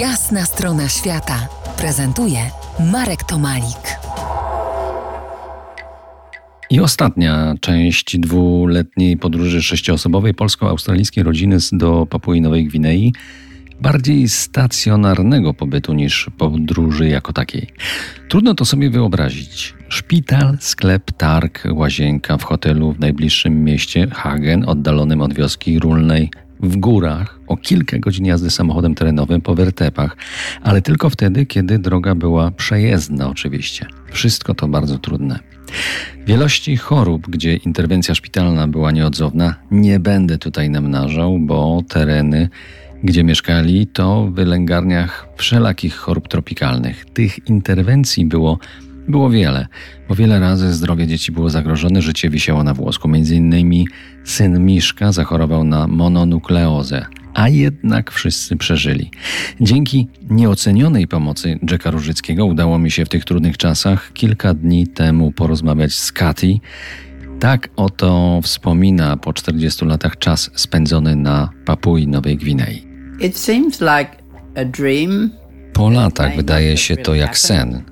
Jasna strona świata prezentuje Marek Tomalik. I ostatnia część dwuletniej podróży sześcioosobowej polsko-australijskiej rodziny do Papui Nowej Gwinei. Bardziej stacjonarnego pobytu niż podróży jako takiej. Trudno to sobie wyobrazić. Szpital, sklep, targ, łazienka w hotelu w najbliższym mieście Hagen, oddalonym od wioski Rulnej, w górach, o kilka godzin jazdy samochodem terenowym po wertepach, ale tylko wtedy, kiedy droga była przejezdna, oczywiście. Wszystko to bardzo trudne. Wielości chorób, gdzie interwencja szpitalna była nieodzowna, nie będę tutaj namnażał, bo tereny, gdzie mieszkali, to w wylęgarniach wszelakich chorób tropikalnych. Tych interwencji było było wiele, bo wiele razy zdrowie dzieci było zagrożone, życie wisiało na włosku. Między innymi syn Miszka zachorował na mononukleozę, a jednak wszyscy przeżyli. Dzięki nieocenionej pomocy Jacka Różyckiego udało mi się w tych trudnych czasach kilka dni temu porozmawiać z Katy. Tak oto wspomina po 40 latach czas spędzony na Papui Nowej Gwinei. It seems like a dream. Po latach wydaje się to jak sen,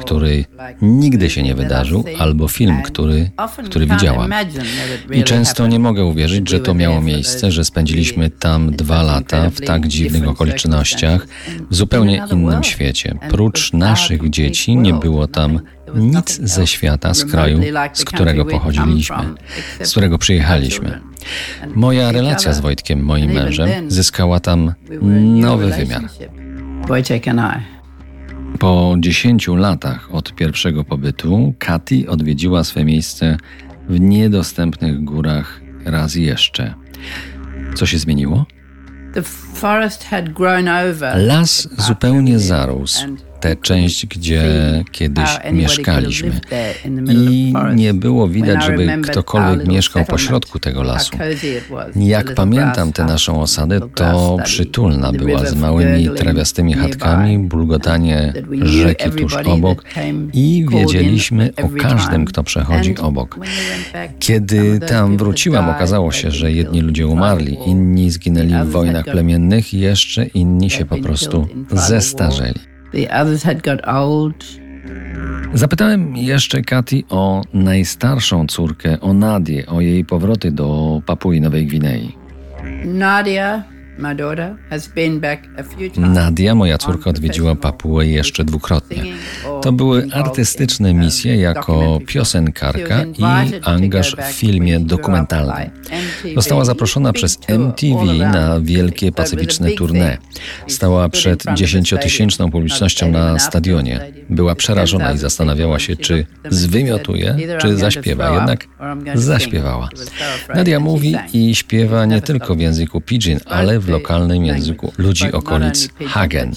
który nigdy się nie wydarzył, albo film, który, który widziałam. I często nie mogę uwierzyć, że to miało miejsce, że spędziliśmy tam dwa lata w tak dziwnych okolicznościach, w zupełnie innym świecie. Prócz naszych dzieci nie było tam nic ze świata, z kraju, z którego pochodziliśmy, z którego przyjechaliśmy. Moja relacja z Wojtkiem, moim mężem, zyskała tam nowy wymiar. Wojciech and I. Po 10 latach od pierwszego pobytu, Katy odwiedziła swe miejsce w niedostępnych górach raz jeszcze. Co się zmieniło? Las zupełnie zarósł tę część, gdzie kiedyś mieszkaliśmy. I nie było widać, żeby ktokolwiek mieszkał pośrodku tego lasu. Jak pamiętam tę naszą osadę, to przytulna była z małymi trawiastymi chatkami, bulgotanie rzeki tuż obok i wiedzieliśmy o każdym, kto przechodzi obok. Kiedy tam wróciłam, okazało się, że jedni ludzie umarli, inni zginęli w wojnach plemiennych, jeszcze inni się po prostu zestarzeli. The others had got old. Zapytałem jeszcze Katy o najstarszą córkę, o Nadię, o jej powroty do Papui Nowej Gwinei. Nadia Nadia, moja córka, odwiedziła Papułę jeszcze dwukrotnie. To były artystyczne misje jako piosenkarka i angaż w filmie dokumentalnym. Została zaproszona przez MTV na wielkie pacyficzne tournée. Stała przed dziesięciotysięczną publicznością na stadionie. Była przerażona i zastanawiała się, czy zwymiotuje, czy zaśpiewa. Jednak zaśpiewała. Nadia mówi i śpiewa nie tylko w języku pidgin, ale w lokalnym języku ludzi okolic Hagen.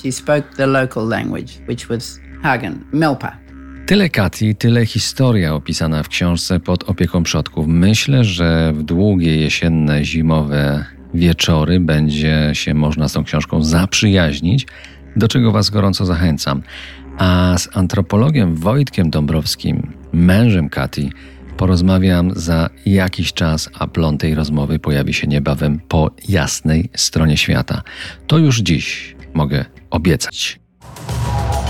Tyle Kati, tyle historia opisana w książce pod opieką przodków. Myślę, że w długie jesienne, zimowe wieczory będzie się można z tą książką zaprzyjaźnić, do czego Was gorąco zachęcam. A z antropologiem Wojtkiem Dąbrowskim, mężem Kati, Porozmawiam za jakiś czas, a plon tej rozmowy pojawi się niebawem po jasnej stronie świata. To już dziś mogę obiecać.